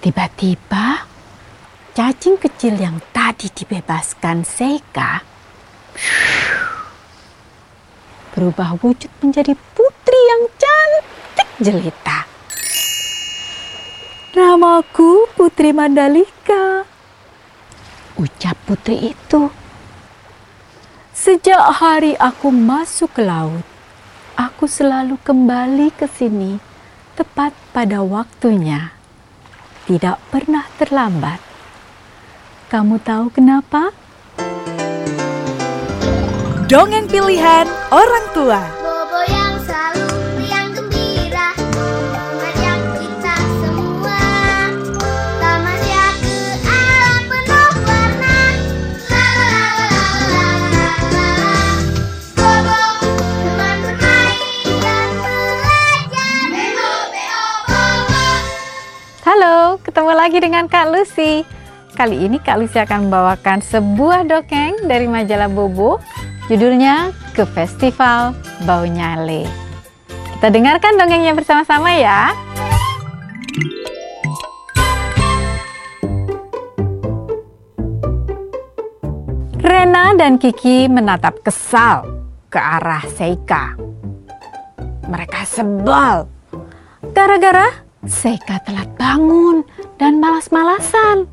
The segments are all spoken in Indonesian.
Tiba-tiba, cacing kecil yang tadi dibebaskan Seika berubah wujud menjadi putri yang cantik jelita. Namaku Putri Mandalika. Ucap putri itu. Sejak hari aku masuk ke laut, aku selalu kembali ke sini tepat pada waktunya. Tidak pernah terlambat. Kamu tahu kenapa? Dongeng pilihan orang tua. Lagi dengan Kak Lucy. Kali ini Kak Lucy akan membawakan sebuah dongeng dari majalah Bobo. Judulnya Ke Festival Bau Nyale. Kita dengarkan dongengnya bersama-sama ya. Rena dan Kiki menatap kesal ke arah Seika. Mereka sebal gara-gara Seika telat bangun dan malas-malasan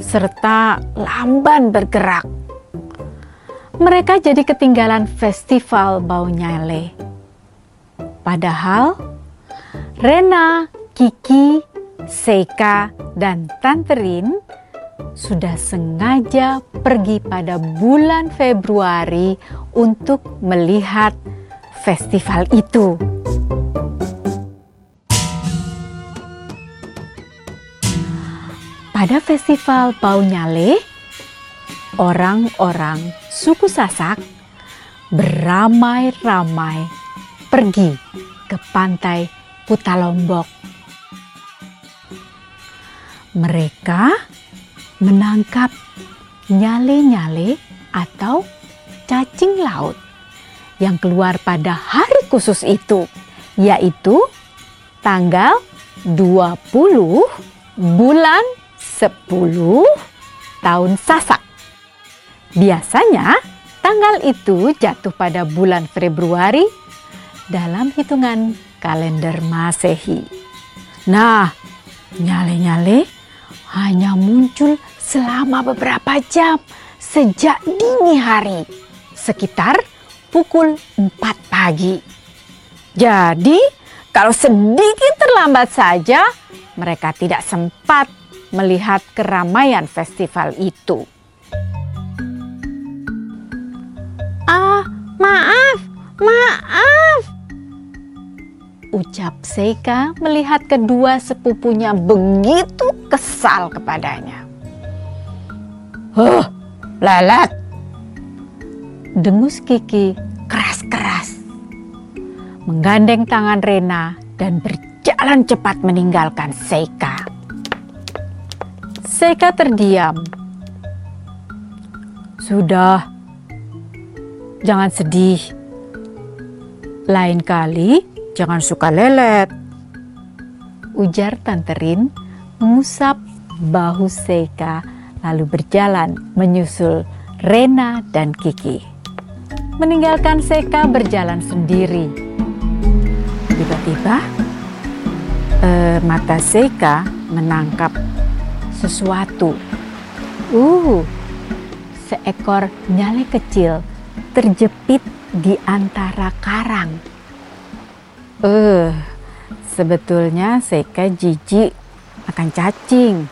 serta lamban bergerak. Mereka jadi ketinggalan festival Bau Nyale. Padahal Rena, Kiki, Seika, dan Tante Rin sudah sengaja pergi pada bulan Februari untuk melihat festival itu. Pada festival Bau Nyale, orang-orang suku Sasak beramai-ramai pergi ke pantai Kutalombok. Mereka menangkap nyale-nyale atau cacing laut yang keluar pada hari khusus itu, yaitu tanggal 20 bulan 10 tahun Sasak. Biasanya tanggal itu jatuh pada bulan Februari dalam hitungan kalender Masehi. Nah, nyale-nyale hanya muncul selama beberapa jam sejak dini hari, sekitar pukul 4 pagi. Jadi, kalau sedikit terlambat saja, mereka tidak sempat melihat keramaian festival itu. Ah, maaf, maaf. Ucap Seika melihat kedua sepupunya begitu kesal kepadanya. Huh, lalat. Dengus Kiki keras-keras. Menggandeng tangan Rena dan berjalan cepat meninggalkan Seika. Seika terdiam. Sudah, jangan sedih. Lain kali jangan suka lelet. Ujar Tante Rin mengusap bahu Seika lalu berjalan menyusul Rena dan Kiki. Meninggalkan Seika berjalan sendiri. Tiba-tiba eh, mata Seika menangkap sesuatu. Uh, seekor nyale kecil terjepit di antara karang. Eh, uh, sebetulnya Seika jijik akan cacing.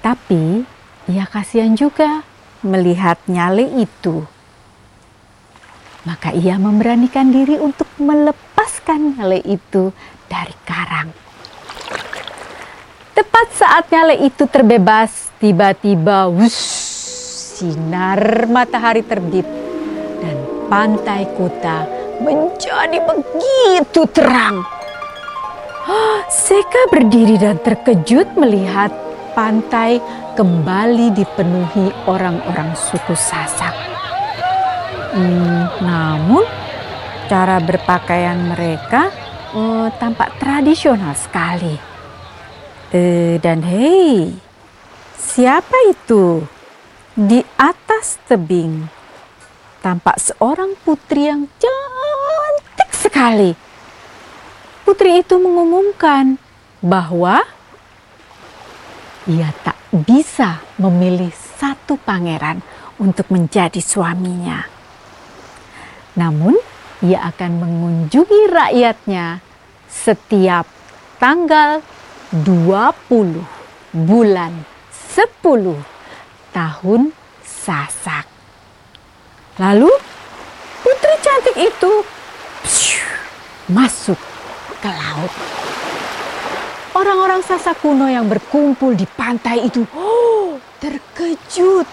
Tapi ia kasihan juga melihat nyale itu. Maka ia memberanikan diri untuk melepaskan nyale itu dari karang. Tepat saat nyale itu terbebas, tiba-tiba wush, sinar matahari terbit dan pantai kota menjadi begitu terang. Seka berdiri dan terkejut melihat pantai kembali dipenuhi orang-orang suku Sasak. Hmm, namun cara berpakaian mereka eh, tampak tradisional sekali. Eh, dan hei, siapa itu? Di atas tebing tampak seorang putri yang cantik sekali. Putri itu mengumumkan bahwa ia tak bisa memilih satu pangeran untuk menjadi suaminya. Namun, ia akan mengunjungi rakyatnya setiap tanggal 20 bulan 10 tahun Sasak. Lalu putri cantik itu masuk ke laut. Orang-orang Sasak kuno yang berkumpul di pantai itu oh, terkejut.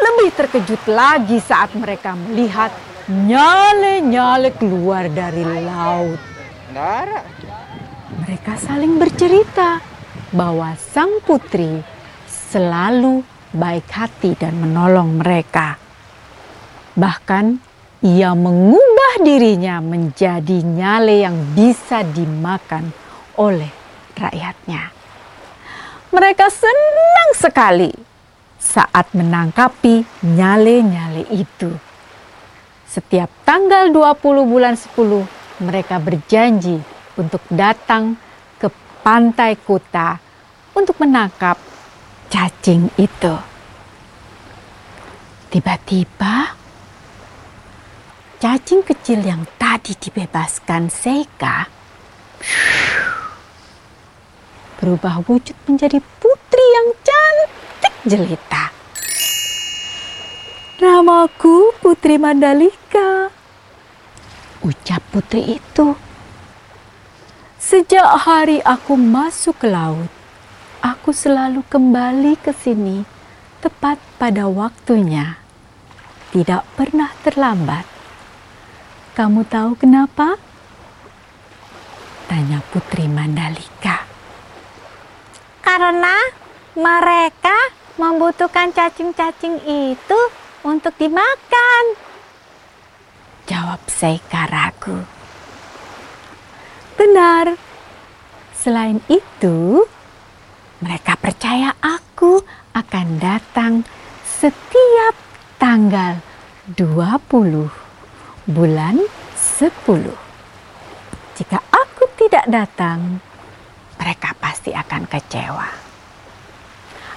Lebih terkejut lagi saat mereka melihat nyale-nyale keluar dari laut. Dara. Mereka saling bercerita bahwa sang putri selalu baik hati dan menolong mereka. Bahkan ia mengubah dirinya menjadi nyale yang bisa dimakan oleh rakyatnya. Mereka senang sekali saat menangkapi nyale-nyale itu. Setiap tanggal 20 bulan 10 mereka berjanji untuk datang ke pantai kota untuk menangkap cacing itu. Tiba-tiba cacing kecil yang tadi dibebaskan Seika berubah wujud menjadi putri yang cantik jelita. Namaku Putri Mandalika. Ucap putri itu. Sejak hari aku masuk ke laut, aku selalu kembali ke sini tepat pada waktunya. Tidak pernah terlambat. Kamu tahu kenapa? Tanya Putri Mandalika. Karena mereka membutuhkan cacing-cacing itu untuk dimakan. Jawab Seika ragu. Benar. Selain itu, mereka percaya aku akan datang setiap tanggal 20 bulan 10. Jika aku tidak datang, mereka pasti akan kecewa.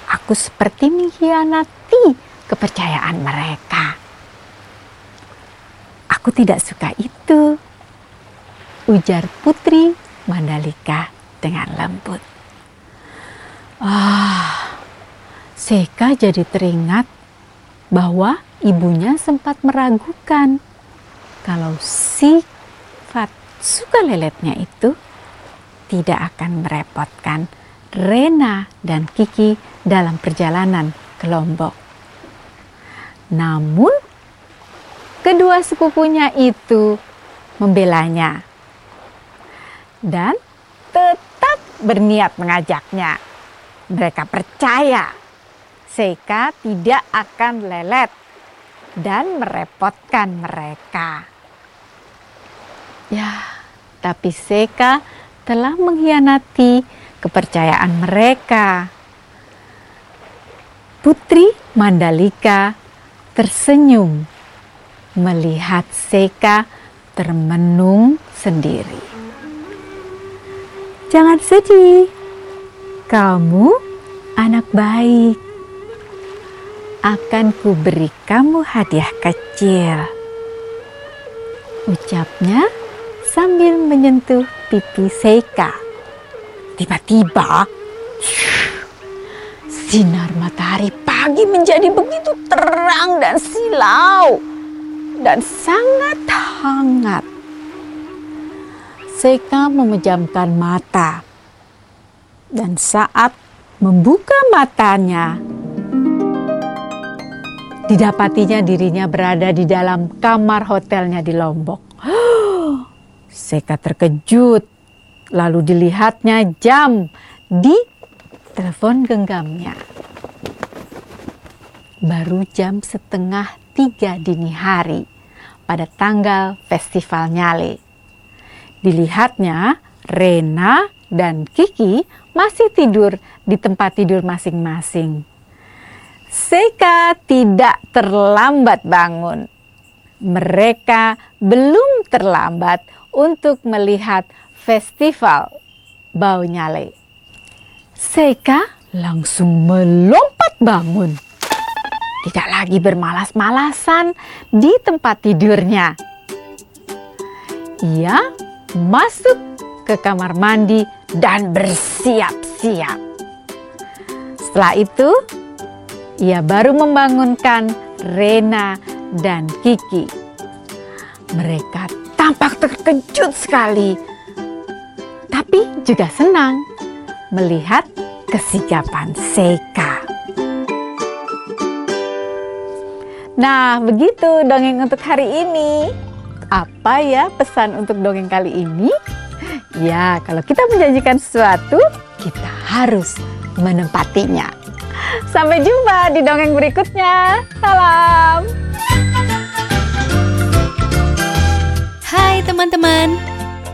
Aku seperti mengkhianati kepercayaan mereka. Aku tidak suka itu, ujar Putri Mandalika dengan lembut. Ah, Seka jadi teringat bahwa ibunya sempat meragukan kalau sifat suka leletnya itu tidak akan merepotkan Rena dan Kiki dalam perjalanan ke Lombok. Namun, kedua sepupunya itu membelanya dan tetap berniat mengajaknya. Mereka percaya Seika tidak akan lelet dan merepotkan mereka. Ya, tapi Seka telah mengkhianati kepercayaan mereka. Putri Mandalika tersenyum melihat Seka termenung sendiri. Jangan sedih, kamu anak baik. Akan kuberi kamu hadiah kecil. Ucapnya sambil menyentuh pipi Seika. Tiba-tiba, sinar matahari pagi menjadi begitu terang dan silau dan sangat hangat. Seika memejamkan mata dan saat membuka matanya, didapatinya dirinya berada di dalam kamar hotelnya di Lombok. Seka terkejut, lalu dilihatnya jam di telepon genggamnya. Baru jam setengah tiga dini hari pada tanggal festival Nyale. Dilihatnya Rena dan Kiki masih tidur di tempat tidur masing-masing. Seika tidak terlambat bangun. Mereka belum terlambat untuk melihat festival bau nyale. Seika langsung melompat bangun. Tidak lagi bermalas-malasan di tempat tidurnya. Ia masuk ke kamar mandi dan bersiap-siap. Setelah itu, ia baru membangunkan Rena dan Kiki. Mereka tampak terkejut sekali, tapi juga senang melihat kesigapan Seika. Nah, begitu dongeng untuk hari ini. Apa ya pesan untuk dongeng kali ini? Ya, kalau kita menjanjikan sesuatu, kita harus menempatinya. Sampai jumpa di dongeng berikutnya. Salam. Hai teman-teman,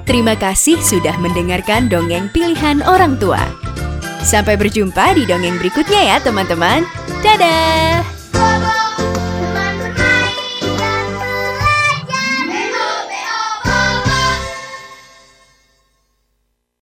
terima kasih sudah mendengarkan dongeng pilihan orang tua. Sampai berjumpa di dongeng berikutnya ya teman-teman. Dadah!